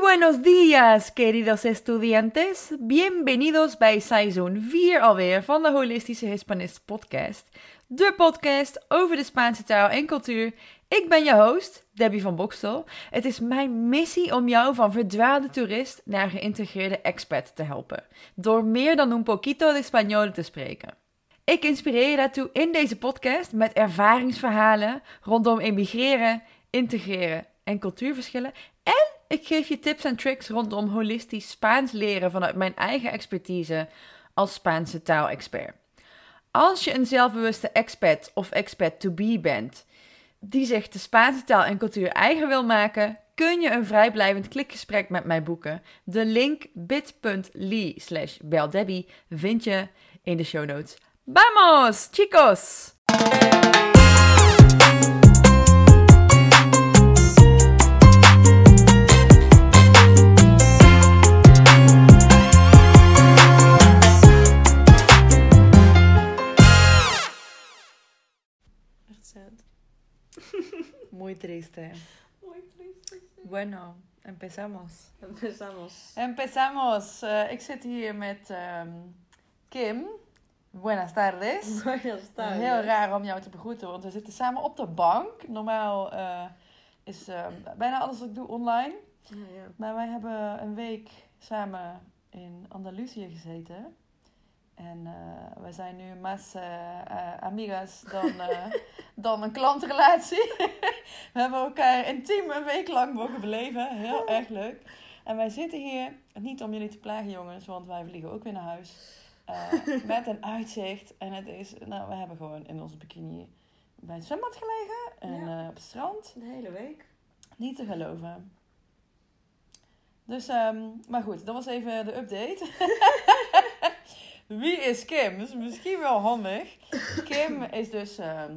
buenos días, queridos estudiantes. Bienvenidos bij seizoen 4 alweer van de Holistische Hispanist podcast. De podcast over de Spaanse taal en cultuur. Ik ben je host, Debbie van Bokstel. Het is mijn missie om jou van verdwaalde toerist naar geïntegreerde expat te helpen. Door meer dan un poquito de español te spreken. Ik inspireer je daartoe in deze podcast met ervaringsverhalen rondom emigreren, integreren en cultuurverschillen. En ik geef je tips en tricks rondom holistisch Spaans leren vanuit mijn eigen expertise als Spaanse taalexpert. Als je een zelfbewuste expat of expat to be bent, die zich de Spaanse taal en cultuur eigen wil maken, kun je een vrijblijvend klikgesprek met mij boeken. De link bit.ly slash beldebbie vind je in de show notes. Vamos, chicos! Triste. Muy triste. Bueno, empezamos. Empezamos. Empezamos. Ik zit hier met ehm, Kim. Buenas tardes. Buenas tardes. Heel raar om jou te begroeten, want we zitten samen op de bank. Normaal eh, is eh, bijna alles wat ik doe online. Ja, ja. Maar wij hebben een week samen in Andalusië gezeten. En eh wij zijn nu mas eh, amigas dan, eh, dan een klantrelatie. we hebben elkaar intiem een week lang mogen beleven. Heel erg leuk. En wij zitten hier, niet om jullie te plagen jongens, want wij vliegen ook weer naar huis. met een uitzicht. En het is, nou we hebben gewoon in onze bikini bij het zwembad gelegen. En Ja. op het strand. De hele week. Niet te geloven. Dus, ehm, maar goed, dat was even de update. Wie is Kim? Dat is misschien wel handig. Kim is dus ehm,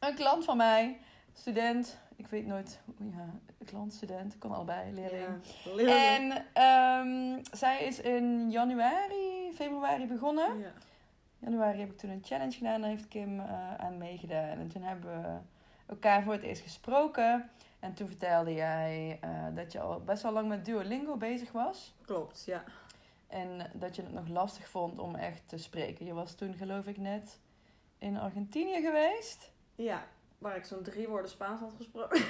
een klant van mij, student. Ik weet nooit, hoe- ja, klant, student, kan allebei, leerling. Ja. En ehm, zij is in januari, februari begonnen. Ja. januari heb ik toen een challenge gedaan. Daar heeft Kim eh, aan meegedaan. En toen hebben we elkaar voor het eerst gesproken. En toen vertelde jij eh, dat je al best wel lang met Duolingo bezig was. Klopt, ja. En dat je het nog lastig vond om echt te spreken. Je was toen geloof ik net in Argentinië geweest. Ja, waar ik zo'n drie woorden Spaans had gesproken.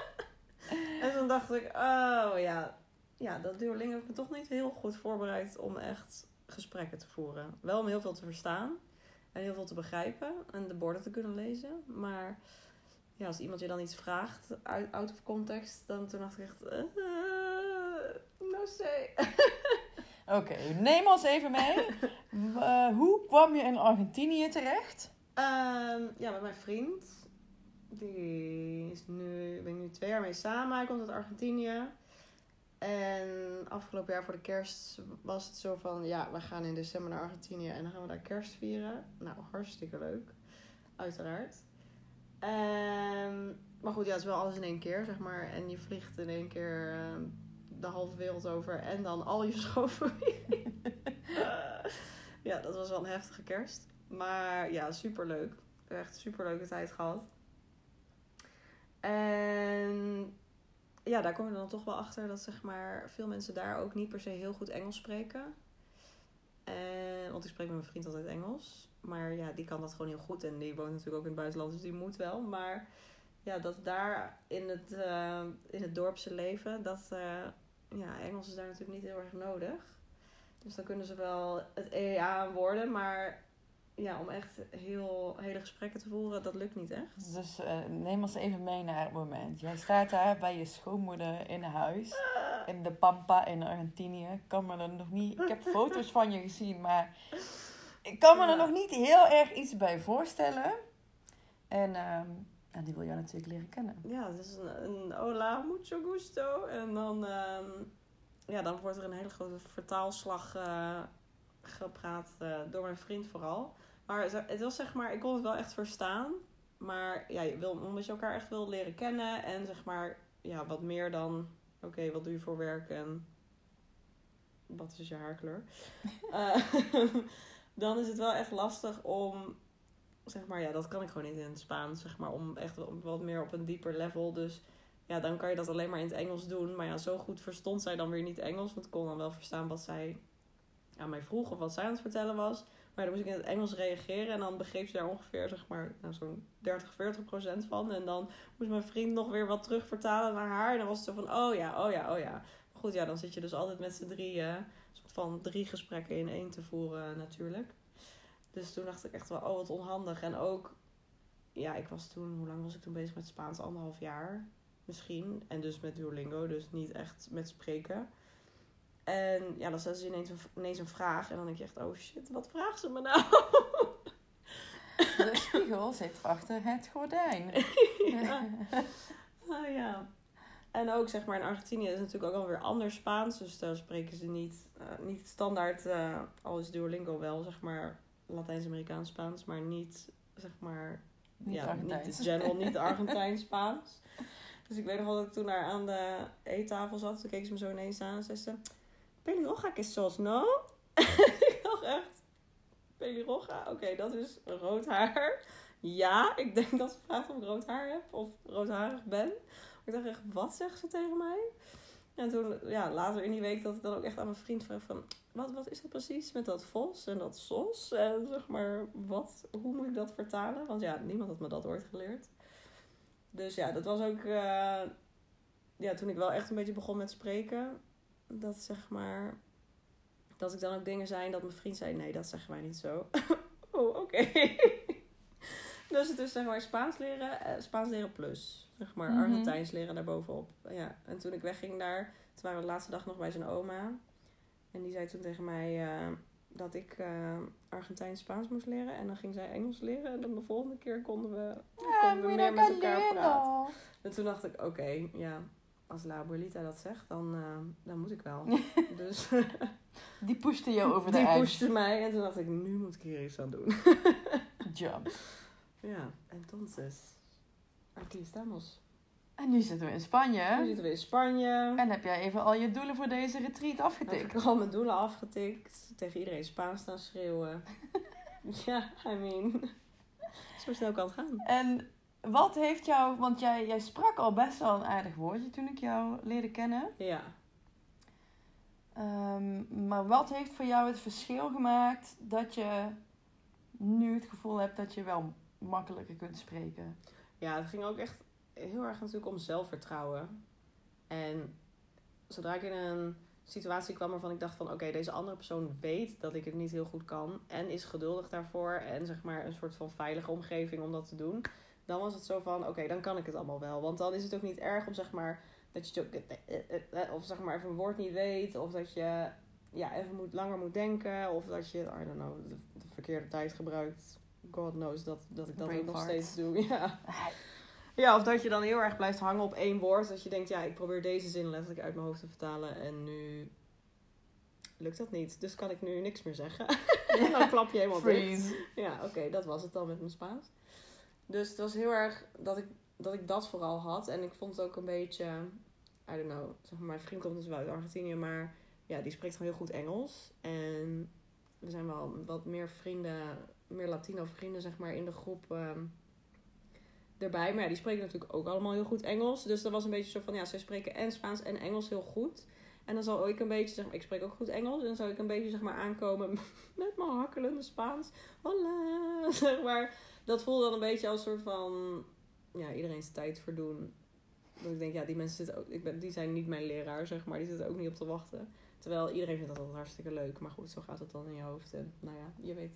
en toen dacht ik, oh ja, ja, dat Duolingo heeft me toch niet heel goed voorbereid om echt gesprekken te voeren. Wel om heel veel te verstaan en heel veel te begrijpen en de borden te kunnen lezen. Maar ja, als iemand je dan iets vraagt uit out of context, dan toen dacht ik echt, eh, no say. Oké, neem ons even mee. Eh, hoe kwam je in Argentinië terecht? Ehm, ja, met mijn vriend. Die is nu, ben ik nu twee jaar mee samen. Hij komt uit Argentinië. En afgelopen jaar voor de kerst was het zo van... Ja, we gaan in december naar Argentinië en dan gaan we daar kerst vieren. Nou, hartstikke leuk. Uiteraard. Ehm, maar goed, ja, het is wel alles in één keer, zeg maar. En je vliegt in één keer ehm, de halve wereld over. En dan al je schoonfamilie. Ja, dat was wel een heftige kerst. Maar ja, superleuk. Echt superleuke tijd gehad. En ja, daar kom je dan toch wel achter dat zeg maar veel mensen daar ook niet per se heel goed Engels spreken. En, want ik spreek met mijn vriend altijd Engels. Maar ja, die kan dat gewoon heel goed. En die woont natuurlijk ook in het buitenland, dus die moet wel. Maar ja, dat daar in het, eh, in het dorpse leven, dat eh, ja, Engels is daar natuurlijk niet heel erg nodig. Dus dan kunnen ze wel het EEA aan worden, maar ja, om echt heel, hele gesprekken te voeren, dat lukt niet echt. Dus eh, neem ons even mee naar het moment. Jij staat daar bij je schoonmoeder in huis. In de Pampa in Argentinië. Ik kan me er nog niet... Ik heb foto's van je gezien, maar... Ik kan me er nog niet heel erg iets bij voorstellen. En ehm, ja, die wil jou natuurlijk leren kennen. Ja, het is een, een hola, mucho gusto. En dan, ehm, ja, dan wordt er een hele grote vertaalslag eh, gepraat eh, door mijn vriend vooral. Maar het- was zeg maar, ik kon het wel echt verstaan. Maar ja, je wil, omdat je elkaar echt wil leren kennen. En zeg maar, ja, wat meer dan, oké, wat doe je voor werk en wat is je haarkleur? Eh, dan is het wel echt lastig om, zeg maar, ja, dat kan ik gewoon niet in het Spaans, zeg maar, om echt wat meer op een dieper level. Dus ja, dan kan je dat alleen maar in het Engels doen. Maar ja, zo goed verstond zij dan weer niet Engels. Want ik kon dan wel verstaan wat zij aan mij vroeg of wat zij aan het vertellen was. Maar dan moest ik in het Engels reageren. En dan begreep ze daar ongeveer, zeg maar, nou, zo'n 30, 40 procent van. En dan moest mijn vriend nog weer wat terug vertalen naar haar. En dan was het zo van, oh ja, oh ja, oh ja. Maar goed, ja, dan zit je dus altijd met z'n drieën. Soort van drie gesprekken in één te voeren natuurlijk. Dus toen dacht ik echt wel, oh wat onhandig. En ook, ja, ik was toen, hoe lang was ik toen bezig met Spaans? Anderhalf jaar misschien. En dus met Duolingo, dus niet echt met spreken. En ja, dan stelde ze ineens een, ineens een vraag. En dan denk je echt, oh shit, wat vraagt ze me nou? De spiegel zit achter het gordijn. ja. Oh, ja. En ook zeg maar in Argentinië is het natuurlijk ook alweer anders Spaans. Dus daar spreken ze niet, uh, niet standaard, uh, al is Duolingo wel zeg maar Latijns-Amerikaans Spaans, maar niet zeg maar Niet ja, Argentijns. niet general, niet Argentijns Spaans. Dus ik weet nog wel dat ik toen daar aan de eettafel zat. Toen keek ze me zo ineens aan en zei ze... Pelirroja que sos, no? ik dacht echt... Pelirroja? Oké, dat is rood haar. Ja, ik denk dat ze vraagt of ik rood haar heb. Of roodharig ben. Maar ik dacht echt, wat zegt ze tegen mij? En toen, ja, later in die week dat ik dan ook echt aan mijn vriend vroeg van... Wat, wat is dat precies met dat vos en dat sos? En zeg maar, wat, hoe moet ik dat vertalen? Want ja, niemand had me dat ooit geleerd. Dus ja, dat was ook... eh, ja, toen ik wel echt een beetje begon met spreken... Dat zeg maar... Dat ik dan ook dingen zei dat mijn vriend zei... Nee, dat zeggen wij niet zo. oh, oké. dus het is zeg maar Spaans leren, eh, Spaans leren plus. Zeg maar Mhm. Argentijns leren daarbovenop. Ja, en toen ik wegging daar... Toen waren we de laatste dag nog bij zijn oma. En die zei toen tegen mij... eh, dat ik eh Argentijns Spaans moest leren. En dan ging zij Engels leren. En dan de volgende keer konden we, konden we meer met elkaar praten. En toen dacht ik, oké, ja, als La Abuelita dat zegt, dan, eh, dan moet ik wel. dus Die pushte je over de die pushte mij. En toen dacht ik, nu moet ik hier iets aan doen. Jump. ja, entonces, aquí estamos. En nu zitten we in Nu Spanje. zitten we in Spanje. En heb jij even al je doelen voor deze retreat Heb afgetikt? ik al mijn doelen afgetikt. Tegen iedereen Spaans staan schreeuwen. ja, I mean, zo snel kan het gaan. En wat heeft jou, want jij, jij sprak al best wel een aardig woordje toen ik jou leerde kennen. Ja. Ehm, maar wat heeft voor jou het verschil gemaakt dat je nu het gevoel hebt dat je wel makkelijker kunt spreken? Ja, het ging ook echt heel erg natuurlijk om zelfvertrouwen. En zodra ik in een situatie kwam waarvan ik dacht van... oké, deze andere persoon weet dat ik het niet heel goed kan... en is geduldig daarvoor en zeg maar een soort van veilige omgeving om dat te doen... dan was het zo van, oké, dan kan ik het allemaal wel. Want dan is het ook niet erg om zeg maar... dat je het ook- of zeg maar even een woord niet weet... of dat je ja, even moet, langer moet denken... of dat je, I don't know, de, de verkeerde tijd gebruikt... God knows dat, dat ik dat Brain ook nog steeds doe. Ja. Ja, of dat je dan heel erg blijft hangen op één woord. Dat je denkt, ja, ik probeer deze zin letterlijk uit mijn hoofd te vertalen. En nu lukt dat niet. Dus kan ik nu niks meer zeggen. en dan klap je helemaal dicht. Freeze. Ja, oké, dat was het dan met mijn Spaans. Dus het was heel erg dat ik, dat ik dat vooral had. En ik vond het ook een beetje, I don't know, zeg maar, mijn vriend komt dus wel uit Argentinië, maar ja, die spreekt gewoon heel goed Engels. En we zijn wel wat meer vrienden, meer Latino vrienden, zeg maar, in de groep ehm, erbij. Maar ja, die spreken natuurlijk ook allemaal heel goed Engels. Dus dat was een beetje zo van, ja, zij spreken en Spaans en Engels heel goed. En dan zal ik een beetje, zeg ik spreek ook goed Engels. En dan zou ik een beetje, zeg maar, aankomen met mijn hakkelende Spaans. Hola, zeg maar. Dat voelde dan een beetje als een soort van, ja, iedereen's tijd verdoen. Dat ik denk, ja, die mensen zitten ook, ik ben, die zijn niet mijn leraar, zeg maar. Die zitten ook niet op te wachten. Terwijl iedereen vindt dat altijd hartstikke leuk. Maar goed, zo gaat het dan in je hoofd. En nou ja, je weet.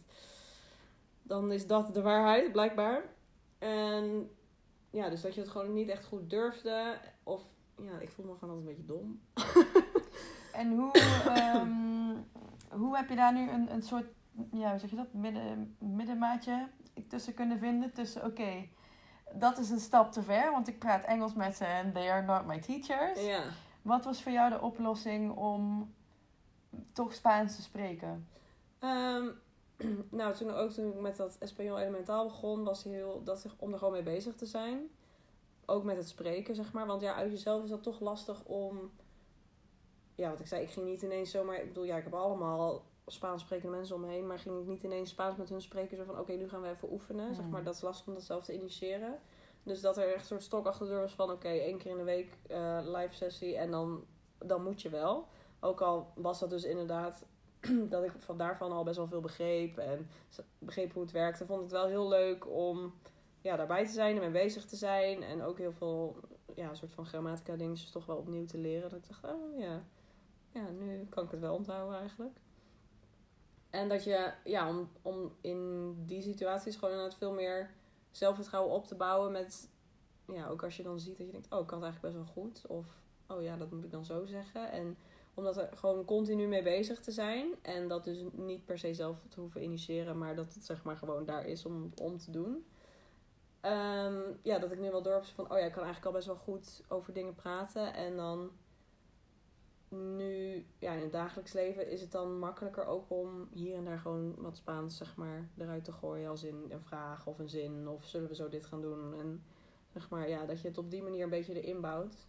Dan is dat de waarheid, blijkbaar. En ja, dus dat je het gewoon niet echt goed durfde. Of ja, ik voel me gewoon altijd een beetje dom. En hoe, ehm, hoe heb je daar nu een, een soort, ja, hoe zeg je dat, midden, middenmaatje tussen kunnen vinden? Tussen, oké, dat is een stap te ver, want ik praat Engels met ze en they are not my teachers. Ja. Wat was voor jou de oplossing om toch Spaans te spreken? Ehm, nou, toen, ook toen ik met dat Espanol Elementaal begon, was heel dat zich om er gewoon mee bezig te zijn. Ook met het spreken, zeg maar. Want ja, uit jezelf is dat toch lastig om. Ja, wat ik zei, ik ging niet ineens zomaar. Ik bedoel, ja, ik heb allemaal Spaans sprekende mensen om me maar ging ik niet ineens Spaans met hun spreken. Zo van: oké, nu gaan we even oefenen. Zeg maar, dat is lastig om dat zelf te initiëren. Dus dat er echt een soort stok achter de deur was van... Oké, één keer in de week eh, live sessie en dan, dan moet je wel. Ook al was dat dus inderdaad dat ik van daarvan al best wel veel begreep. En begreep hoe het werkte. Vond het wel heel leuk om ja, daarbij te zijn en mee bezig te zijn. En ook heel veel ja, soort van grammatica dingetjes toch wel opnieuw te leren. Dat ik dacht, oh ja, ja, nu kan ik het wel onthouden eigenlijk. En dat je, ja, om, om in die situaties gewoon inderdaad veel meer zelfvertrouwen op te bouwen met, ja, ook als je dan ziet dat je denkt, oh, ik kan het eigenlijk best wel goed. Of, oh ja, dat moet ik dan zo zeggen. En om dat er gewoon continu mee bezig te zijn. En dat dus niet per se zelf te hoeven initiëren, maar dat het zeg maar gewoon daar is om, om te doen. Ehm, ja, dat ik nu wel door heb van, oh ja, ik kan eigenlijk al best wel goed over dingen praten. En dan nu, ja, in het dagelijks leven is het dan makkelijker ook om hier en daar gewoon wat Spaans, zeg maar, eruit te gooien. Als in een vraag of een zin of zullen we zo dit gaan doen. En zeg maar, ja, dat je het op die manier een beetje erin bouwt.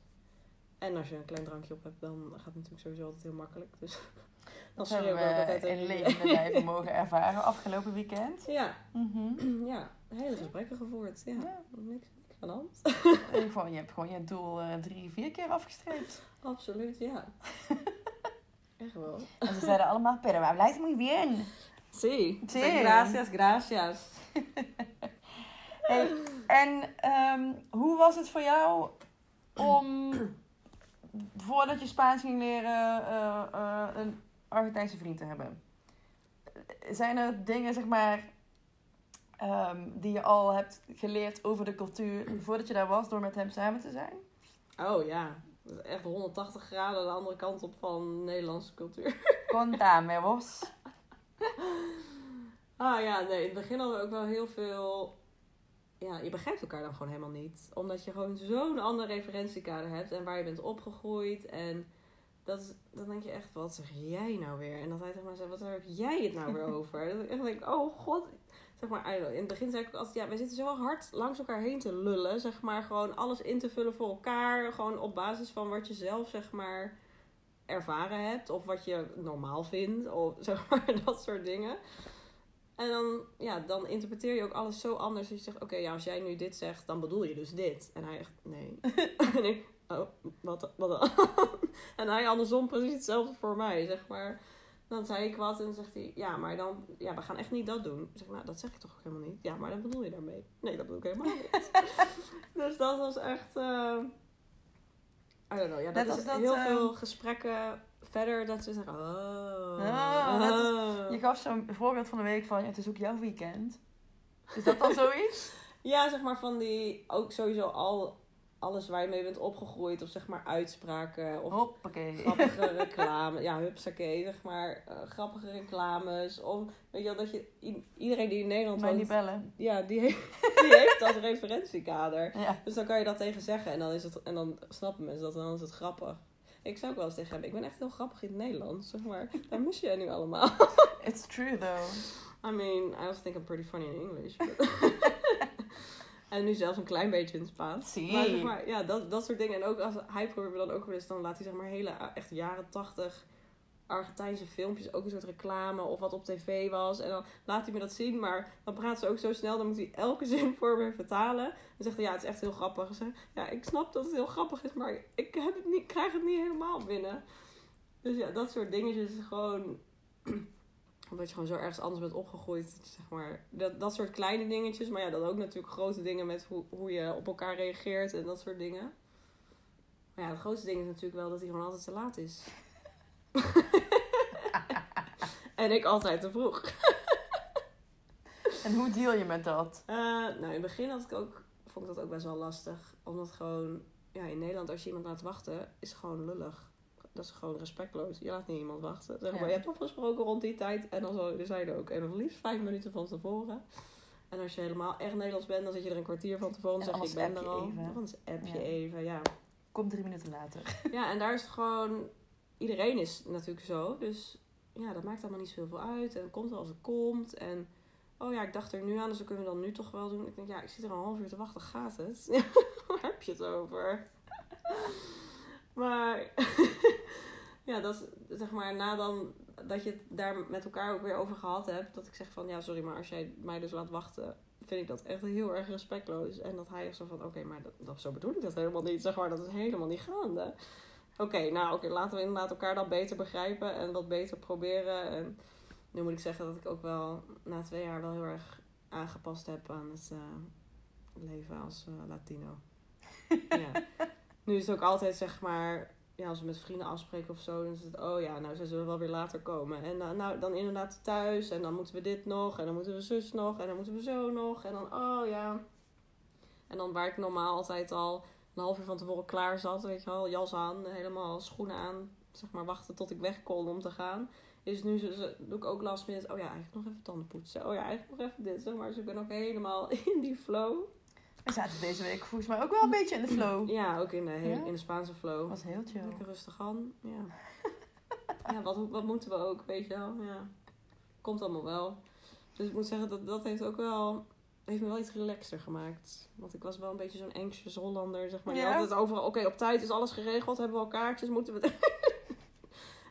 En als je een klein drankje op hebt, dan gaat het natuurlijk sowieso altijd heel makkelijk. Dus dat hebben we altijd in levende lijven mogen ervaren afgelopen weekend. Ja, ja hele gesprekken gevoerd. Ja, ja. Niks, niks aan de hand. je hebt gewoon je doel uh, drie, vier keer afgestreept. Absoluut, ja. Echt wel. En ze zeiden allemaal, pero habláis muy bien. Sí. sí. Gracias, gracias. hey, en um, hoe was het voor jou om, voordat je Spaans ging leren, uh, uh, een Argentijnse vriend te hebben? Zijn er dingen, zeg maar, um, die je al hebt geleerd over de cultuur voordat je daar was, door met hem samen te zijn? Oh ja, echt 180 graden de andere kant op van Nederlandse cultuur. Contame vos. ah ja, nee, in het begin hadden we ook wel heel veel... Ja, je begrijpt elkaar dan gewoon helemaal niet. Omdat je gewoon zo'n ander referentiekader hebt en waar je bent opgegroeid. En dat is, dan denk je echt, wat zeg jij nou weer? En dat hij tegen mij zei, wat heb jij het nou weer over? dat ik echt denk, oh god, zeg maar, in het begin zei ik ook altijd, ja, wij zitten zo hard langs elkaar heen te lullen. Zeg maar, gewoon alles in te vullen voor elkaar. Gewoon op basis van wat je zelf, zeg maar, ervaren hebt. Of wat je normaal vindt. Of zeg maar, dat soort dingen. En dan, ja, dan interpreteer je ook alles zo anders. Dat je zegt, oké, ja, als jij nu dit zegt, dan bedoel je dus dit. En hij echt, nee. en ik, oh, wat, wat dan? en hij andersom precies hetzelfde voor mij, zeg maar. Dan zei ik wat en dan zegt hij, ja, maar dan, ja, we gaan echt niet dat doen. Ik zeg, nou, dat zeg ik toch ook helemaal niet. Ja, maar dat bedoel je daarmee. Nee, dat bedoel ik helemaal niet. dus dat was echt, uh, I don't know, ja, dat, is dat, heel uh, veel gesprekken verder dat ze zeggen, oh. oh, oh. Je gaf zo'n voorbeeld van de week van, ja, het is ook jouw weekend. Is dat dan zoiets? ja, zeg maar van die, ook sowieso al alles waar je mee bent opgegroeid. Of zeg maar uitspraken. Of Hoppakee. grappige reclame. ja, hupsakee, zeg maar. Uh, grappige reclames. Of weet je wel, dat je... Iedereen die in Nederland woont... bellen. Ja, die, heeft, die heeft dat referentiekader. Ja. Dus dan kan je dat tegen zeggen. En dan, is het, en dan snappen mensen dat. En dan is het grappig. Ik zou ook wel eens tegen hebben. Ik ben echt heel grappig in het Nederlands. Zeg maar. Daar mis je nu allemaal. It's true though. I mean, I also think I'm pretty funny in English. But... En nu zelfs een klein beetje in het Spaans. Maar, zeg maar ja, dat, dat soort dingen. En ook als hij probeert dan ook wel eens, dan laat hij zeg maar hele echt jaren tachtig Argentijnse filmpjes, ook een soort reclame of wat op tv was. En dan laat hij me dat zien, maar dan praat ze ook zo snel, dan moet hij elke zin voor me vertalen. En zegt hij, ja, het is echt heel grappig. Zeg, ja, ik snap dat het heel grappig is, maar ik heb het niet, krijg het niet helemaal binnen. Dus ja, dat soort dingetjes is gewoon omdat je gewoon zo ergens anders bent opgegroeid. Zeg maar. dat, dat soort kleine dingetjes. Maar ja, dan ook natuurlijk grote dingen met hoe, hoe je op elkaar reageert en dat soort dingen. Maar ja, het grootste ding is natuurlijk wel dat hij gewoon altijd te laat is. en ik altijd te vroeg. en hoe deal je met dat? Uh, nou, in het begin had ik ook, vond ik dat ook best wel lastig. Omdat gewoon, ja, in Nederland als je iemand laat wachten, is gewoon lullig dat is gewoon respectloos. Je laat niet iemand wachten. Zeg maar, Je hebt afgesproken rond die tijd en dan zijn ook. En nog liefst vijf minuten van tevoren. En als je helemaal echt Nederlands bent, dan zit je er een kwartier van tevoren en zeg je ik ben er al. Even. Anders app je even, ja. Kom drie minuten later. Ja, en daar is het gewoon... Iedereen is natuurlijk zo. Dus ja, dat maakt allemaal niet zoveel uit. En het komt wel als het komt. En oh ja, ik dacht er nu aan, dus dan kunnen we dan nu toch wel doen. Ik denk, ja, ik zit er een half uur te wachten. Gaat het? Waar heb je het over? Maar ja, dat zeg maar na dan dat je het daar met elkaar ook weer over gehad hebt. Dat ik zeg van ja, sorry, maar als jij mij dus laat wachten vind ik dat echt heel erg respectloos. En dat hij zo van, oké, maar dat, dat, zo bedoel ik dat helemaal niet. Zeg maar, dat is helemaal niet gaande. Oké, nou oké, laten we inderdaad elkaar dat beter begrijpen en wat beter proberen. En nu moet ik zeggen dat ik ook wel na twee jaar wel heel erg aangepast heb aan het eh, leven als uh, Latino. ja. Nu is het ook altijd zeg maar, ja, als we met vrienden afspreken of zo, dan is het, oh ja, nou ze zullen wel weer later komen. En dan, nou, dan inderdaad thuis en dan moeten we dit nog en dan moeten we zus nog en dan moeten we zo nog. En dan, oh ja. En dan waar ik normaal altijd al een half uur van tevoren klaar zat, weet je wel, jas aan, helemaal schoenen aan, zeg maar wachten tot ik weg kon om te gaan. Is nu doe ik ook last met, oh ja, eigenlijk nog even tanden poetsen. Oh ja, eigenlijk nog even dit, zeg maar. Dus ik ben ook helemaal in die flow. We zaten deze week volgens mij ook wel een beetje in de flow. Ja, ook in de, in de Spaanse flow. was heel chill. Lekker rustig aan, ja. ja, wat, wat moeten we ook, weet je wel. Ja. Komt allemaal wel. Dus ik moet zeggen, dat, dat heeft ook wel heeft me wel iets relaxter gemaakt. Want ik was wel een beetje zo'n anxious Hollander, zeg maar. Ja. Die altijd overal, oké, op tijd is alles geregeld, hebben we al kaartjes, moeten we...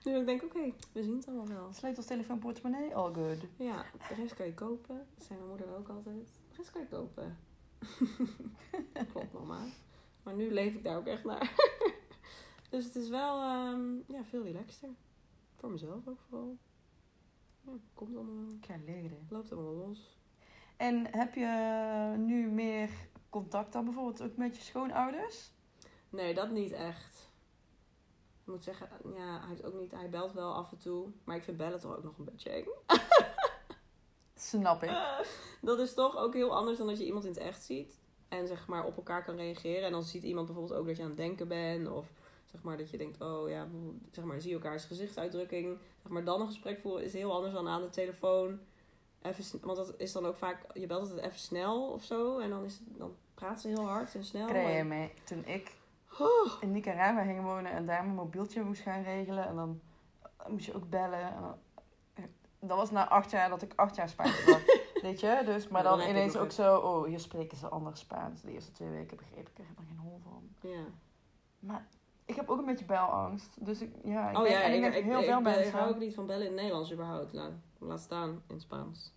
nu ik denk, oké, we zien het allemaal wel. Sleutels, telefoon, portemonnee, all good. Ja, de rest kan je kopen. Dat zei mijn moeder ook altijd. De rest kan je kopen. Klopt, mama. Maar nu leef ik daar ook echt naar. dus het is wel um, ja, veel relaxter. Voor mezelf ook vooral. Ja, komt allemaal. Ja, leren. Loopt allemaal los. En heb je nu meer contact dan bijvoorbeeld ook met je schoonouders? Nee, dat niet echt. Ik moet zeggen, ja, hij, is ook niet, hij belt wel af en toe. Maar ik vind bellen toch ook nog een beetje eng. Snap ik. dat is toch ook heel anders dan dat je iemand in het echt ziet. En zeg maar op elkaar kan reageren. En dan ziet iemand bijvoorbeeld ook dat je aan het denken bent. Of zeg maar dat je denkt, oh ja, zeg maar, zie je elkaars gezichtsuitdrukking. Zeg maar dan een gesprek voeren is heel anders dan aan de telefoon even, want dat is dan ook vaak, je belt het even snel of zo. En dan, is het, dan praat ze heel hard en snel. Krijg je mee, toen ik oh. in Nicaragua ging wonen en daar mijn mobieltje moest gaan regelen. En dan moest je ook bellen. En dan, dat was na acht jaar dat ik acht jaar Spaans was. weet je? Dus, maar dan, ineens ook zo, oh, hier spreken ze anders Spaans. De eerste twee weken begreep ik er helemaal geen hol van. Ja. Maar ik heb ook een beetje belangst. Dus ik, ja, ik oh, ja, ik, ik, heel veel mensen. Ik hou ook niet van bellen in het Nederlands überhaupt. Laat, laat staan in Spaans.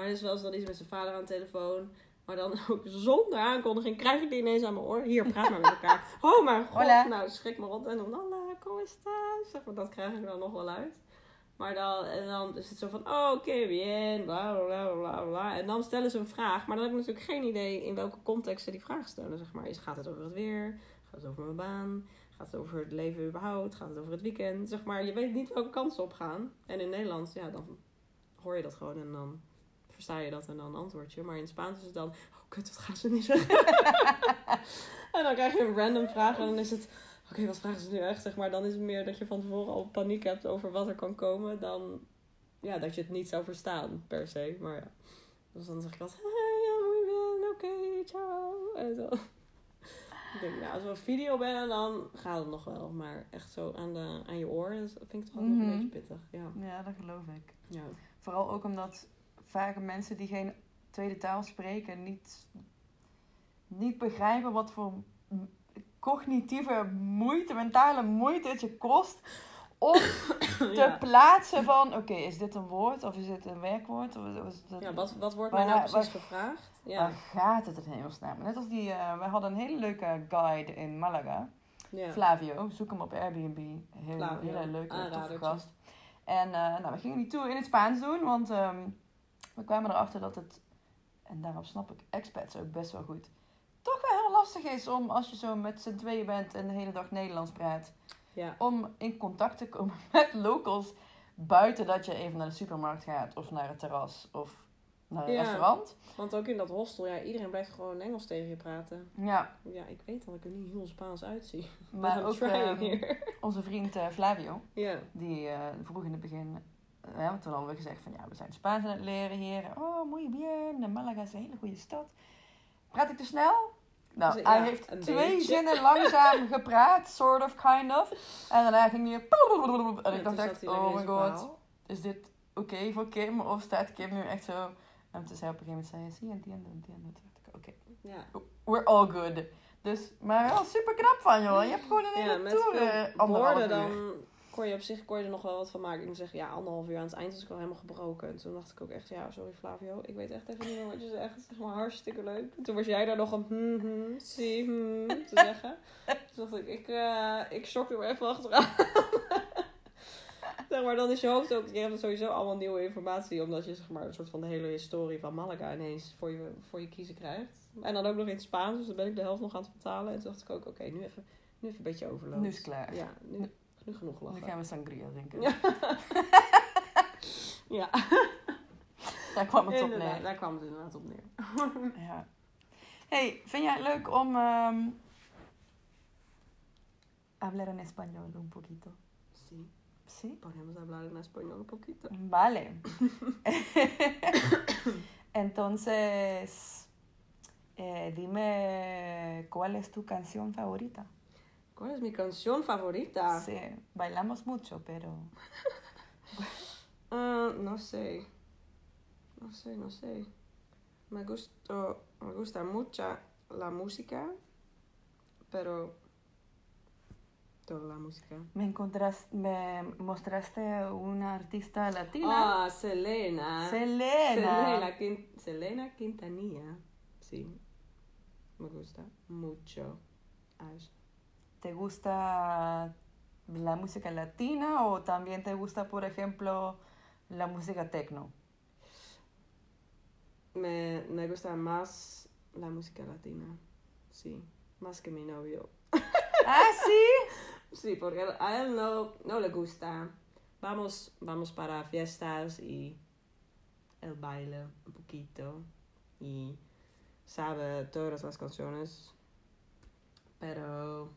Maar is wel eens dan iets met zijn vader aan de telefoon. Maar dan ook zonder aankondiging krijg ik die ineens aan mijn oor. Hier, praat maar met elkaar. Oh mijn god. Hola. Nou, schrik me rond. En dan, hola, ¿cómo estás? Zeg maar, dat krijg ik dan nog wel uit. Maar dan, en dan is het zo van, oh, oké, okay, bien, bla, bla, bla, bla. En dan stellen ze een vraag. Maar dan heb ik natuurlijk geen idee in welke context ze die vraag stellen, zeg maar. Gaat het over het weer? Gaat het over mijn baan? Gaat het over het leven überhaupt? Gaat het over het weekend? Zeg maar, je weet niet welke kansen op gaan. En in Nederland, ja, dan hoor je dat gewoon en dan versta je dat en dan antwoord je. Maar in het Spaans is het dan, oh kut, wat gaan ze nu zeggen? en dan krijg je een random vraag en dan is het, oké, wat vragen ze nu echt? Zeg maar, dan is het meer dat je van tevoren al paniek hebt over wat er kan komen, dan ja, dat je het niet zou verstaan per se. Maar ja, dus dan zeg ik altijd, ja, muy bien, oké, ciao. En zo. Ik denk, ja, als we een video bellen, dan gaat het nog wel. Maar echt zo aan, de, aan je oor, dat vind ik toch altijd nog een mhm. beetje pittig. Ja. ja, dat geloof ik. Ja. Vooral ook omdat vaak mensen die geen tweede taal spreken niet, niet begrijpen wat voor cognitieve moeite, mentale moeite het je kost om te plaatsen van, oké, is dit een woord of is dit een werkwoord? Of is ja, wat, wat wordt mij nou precies gevraagd? Ja. Waar gaat het in hemelsnaam? Net als die, uh, we hadden een hele leuke guide in Malaga. Ja. Flavio, zoek hem op Airbnb. Heel, hele leuke, gast. En uh, nou, we gingen die tour in het Spaans doen, want um, we kwamen erachter dat het, en daarom snap ik expats ook best wel goed, toch wel heel lastig is om als je zo met z'n tweeën bent en de hele dag Nederlands praat, ja. om in contact te komen met locals buiten dat je even naar de supermarkt gaat of naar het terras of naar een restaurant. Want ook in dat hostel, ja, iedereen blijft gewoon Engels tegen je praten. Ja. Ja, ik weet dat ik er niet heel Spaans uitzie. Maar ook uh, onze vriend uh, Flavio, ja. die uh, vroeg in het begin ja, toen hadden we gezegd van ja, we zijn Spaans aan het leren hier. Oh, muy bien. Malaga is een hele goede stad. Praat ik te snel? Nou, dus, hij heeft twee zinnen langzaam gepraat, sort of, kind of. En daarna ging hij... En ik dacht echt, oh my god, is dit oké voor Kim? Of staat Kim nu echt zo... En toen zei op een gegeven moment, zei zie, entiendo, entiendo. Toen dacht ik, oké, we're all good. Dus, maar wel super knap van, joh. Je hebt gewoon een hele ja, tour. woorden dan kon je op zich kon je er nog wel wat van maken. Ik moet zeggen, ja, anderhalf uur aan het eind was ik al helemaal gebroken. En toen dacht ik ook echt, ja, sorry Flavio, ik weet echt even niet meer wat je zegt. Zeg maar hartstikke leuk. Toen was jij daar nog een hmm, hmm, zie, hmm, te zeggen. Toen dacht ik, ik, eh ik shock er maar even achteraan. zeg maar, dan is je hoofd ook, je hebt sowieso allemaal nieuwe informatie. Omdat je zeg maar een soort van de hele historie van Malaga ineens voor je, voor je kiezen krijgt. En dan ook nog in het Spaans, dus dan ben ik de helft nog aan het vertalen. En toen dacht ik ook, oké, nu, even, nu even een beetje overlopen. Nu is het klaar. Ja, nu, nu genoeg lachen. Dan gaan we sangria drinken. Ja. ja, Daar kwam het op inderdaad, neer. daar kwam het inderdaad op neer. Ja. Hey, vind jij het leuk om... ehm hablar en español un poquito? Sí, Sí? podemos hablar en español un poquito. Vale. Entonces, eh, dime cuál es tu canción favorita. ¿Cuál es mi canción favorita? Sí, bailamos mucho, pero... Ah, no sé. No sé, no sé. Me gusta, me gusta mucho la música, pero toda la música. Me, encontras, me mostraste una artista latina. Ah, Selena. Selena. Selena, Quin- Selena Quintanilla. Sí. Me gusta mucho. a ella. ¿Te gusta la música latina o también te gusta, por ejemplo, la música techno? Me, me gusta más la música latina. Sí. Más que mi novio. Ah, sí. Sí, porque a él no, no le gusta. Vamos, vamos para fiestas y él baila un poquito y sabe todas las canciones. Pero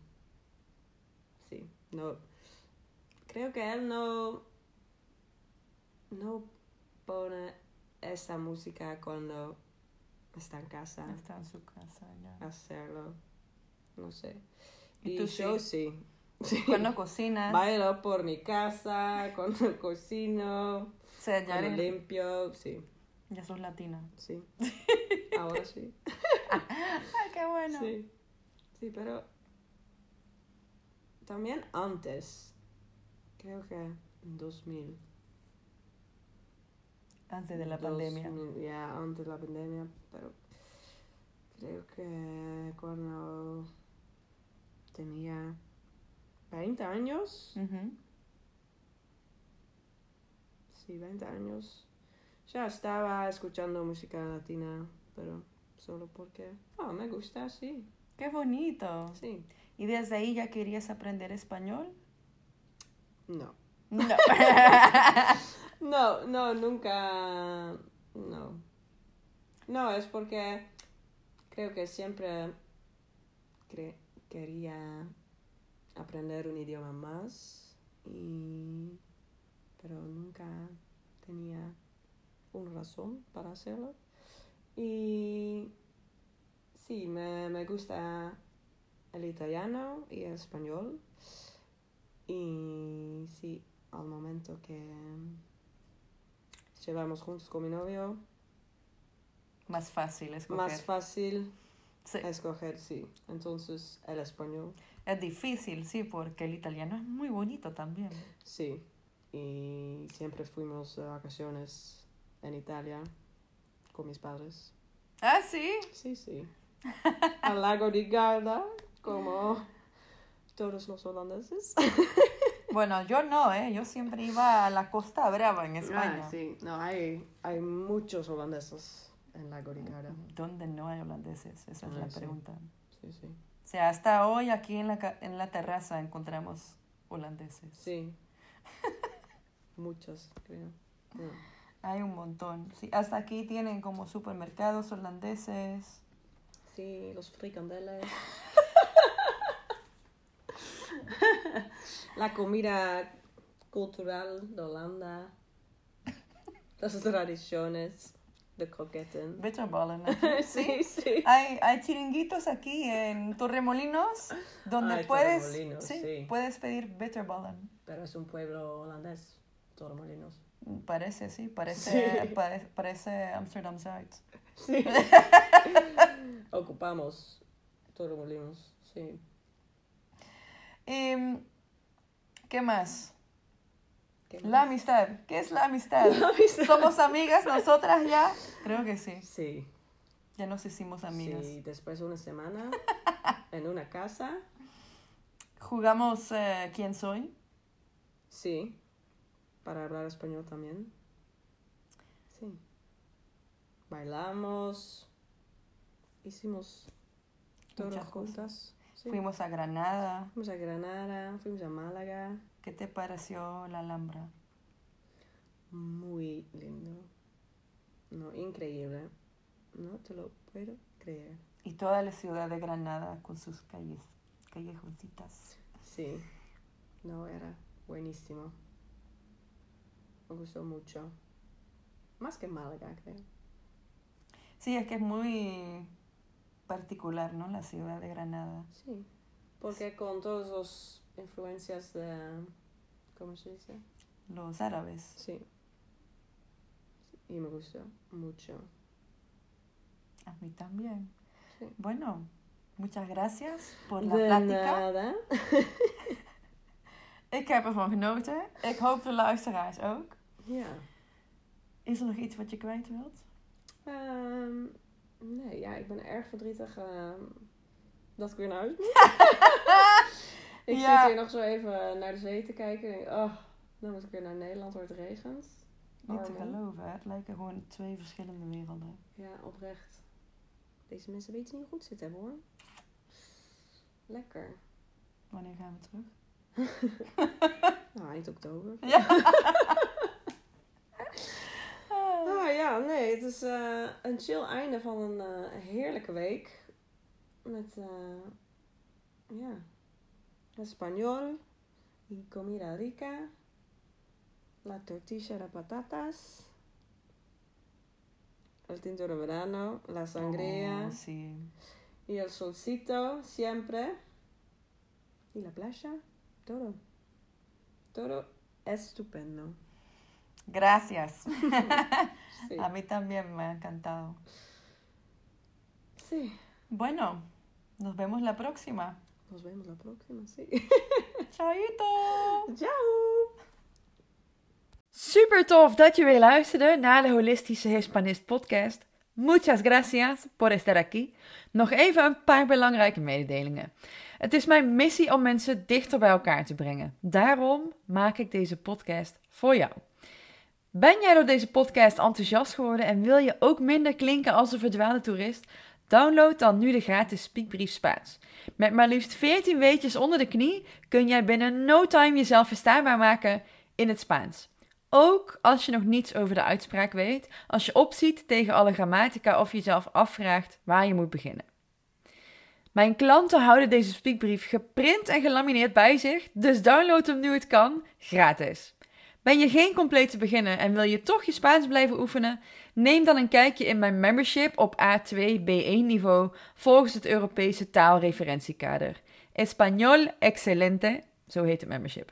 no. Creo que él no, no pone esa música cuando está en casa Está en su casa ya. hacerlo. No sé. ¿Y Y, tú yo sí? Cuando cocinas, Bailo por mi casa, cuando cocino, o sea, ya, cuando eres- limpio, sí, ya sos latina. sí. Ahora sí. Ay, qué bueno. Sí. Sí, pero también antes, creo que en 2000. Antes de la pandemia. 2000, Ya, antes de la pandemia, pero creo que cuando tenía 20 años, sí, 20 años, ya estaba escuchando música latina, pero solo porque, ah, me gusta, sí, Qué bonito. sí. ¿Y desde ahí ya querías aprender español? No. No. No, no, nunca, no. No, es porque creo que siempre cre- quería aprender un idioma más, y, pero nunca tenía una razón para hacerlo. Y sí, me, me gusta el italiano y el español. Y sí, al momento que llevamos juntos con mi novio, Más fácil escoger. más fácil Sí. escoger, sí. Entonces, el español, Es difícil, sí, porque el italiano es muy bonito también. sí. Y siempre fuimos de vacaciones en Italia con mis padres. Ah, sí. Sí, sí. Al lago di Garda, como todos los holandeses. Bueno, yo no, ¿eh? Yo siempre iba a la Costa Brava en España. Ah, sí, no, hay, hay muchos holandeses en lago di Garda. ¿Dónde no hay holandeses? Esa es Ah, la sí. pregunta. Sí, sí. O sea, hasta hoy aquí en la, en la terraza encontramos holandeses. Sí. Muchos, creo. No. Hay un montón. Sí, hasta aquí tienen como supermercados holandeses. Sí, los frikandeles. La comida cultural de Holanda. Las tradiciones de croquetten. Bitterballen. Sí, sí. Hay, hay chiringuitos aquí en Torremolinos donde Ay, puedes, Torremolinos, sí, sí. puedes pedir bitterballen. Pero es un pueblo holandés, Torremolinos. Parece, sí, parece, Sí. pare- parece Amsterdam. Sí. Ocupamos Torremolinos, sí. Em, ¿Qué más? ¿Qué La amistad. ¿Qué es la amistad? La amistad. ¿Somos amigas nosotras ya? Creo que sí. Sí. Ya nos hicimos amigas. Sí, después de una semana en una casa. Jugamos eh, ¿Quién soy? Sí. Para hablar español también. Sí. Bailamos. Hicimos todo juntas. Sí. Fuimos a Granada. Fuimos a Granada, fuimos a Málaga. ¿Qué te pareció la Alhambra? Muy lindo. No, increíble. No te lo puedo creer. Y toda la ciudad de Granada con sus calles, callejoncitas. Sí. No, era buenísimo. Me gustó mucho. Más que Málaga, creo. Sí, es que es muy particular, ¿no? La ciudad de Granada. Sí. Porque con todas las influencias de... ¿Cómo se dice? Los árabes. Sí. Y me gustó mucho. A mí también. Sí. Bueno, muchas gracias por la de plática. nada. Ik heb ervan genoten. Ik hoop de luisteraars ook. Ja. Is er nog iets wat je kwijt wilt? Ehm, nee, ja, ik ben erg verdrietig ehm, dat ik weer naar huis moet. ik Ja. zit hier nog zo even naar de zee te kijken. En oh, dan moet ik weer naar Nederland waar het regent. Niet te geloven, hè? het lijken gewoon twee verschillende werelden. Ja, oprecht. Deze mensen weten niet hoe goed ze het hebben hoor. Lekker. Wanneer gaan we terug? Nou, eind oktober. Ja. Ah ja, nee, het is eh, een chill einde van een eh, heerlijke week. Met, eh ja, español y comida rica. La tortilla de patatas. El tinto de verano, la sangría Oh, sí. y el solcito siempre. Y la playa, todo. Todo estupendo. Gracias. Sí. A mí también me ha encantado. sí. Bueno, nos vemos la próxima. Nos vemos la próxima, sí. Chaito! Ciao! Super tof dat je weer luisterde naar de Holistische Hispanist podcast. Muchas gracias por estar aquí. Nog even een paar belangrijke mededelingen. Het is mijn missie om mensen dichter bij elkaar te brengen. Daarom maak ik deze podcast voor jou. Ben jij door deze podcast enthousiast geworden en wil je ook minder klinken als een verdwaalde toerist? Download dan nu de gratis Speakbrief Spaans. Met maar liefst 14 weetjes onder de knie kun jij binnen no time jezelf verstaanbaar maken in het Spaans. Ook als je nog niets over de uitspraak weet, als je opziet tegen alle grammatica of jezelf afvraagt waar je moet beginnen. Mijn klanten houden deze speakbrief geprint en gelamineerd bij zich, dus download hem nu het kan, gratis. Ben je geen complete beginner en wil je toch je Spaans blijven oefenen? Neem dan een kijkje in mijn membership op A2 B1 niveau volgens het Europese taalreferentiekader. Español Excelente, zo heet het membership.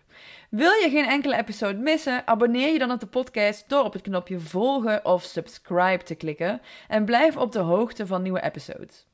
Wil je geen enkele episode missen? Abonneer je dan op de podcast door op het knopje volgen of subscribe te klikken en blijf op de hoogte van nieuwe episodes.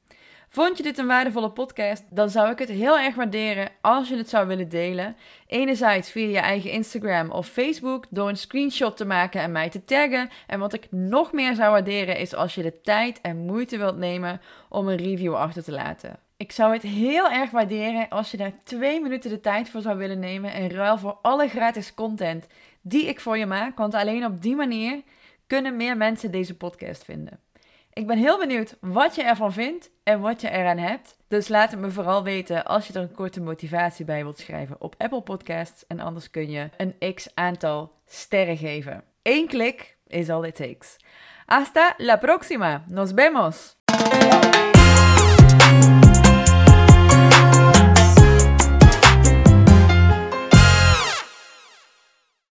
Vond je dit een waardevolle podcast? Dan zou ik het heel erg waarderen als je het zou willen delen. Enerzijds via je eigen Instagram of Facebook door een screenshot te maken en mij te taggen. En wat ik nog meer zou waarderen is als je de tijd en moeite wilt nemen om een review achter te laten. Ik zou het heel erg waarderen als je daar twee minuten de tijd voor zou willen nemen in ruil voor alle gratis content die ik voor je maak. Want alleen op die manier kunnen meer mensen deze podcast vinden. Ik ben heel benieuwd wat je ervan vindt en wat je eraan hebt. Dus laat het me vooral weten als je er een korte motivatie bij wilt schrijven op Apple Podcasts. En anders kun je een x aantal sterren geven. Eén klik is all it takes. Hasta la próxima. Nos vemos.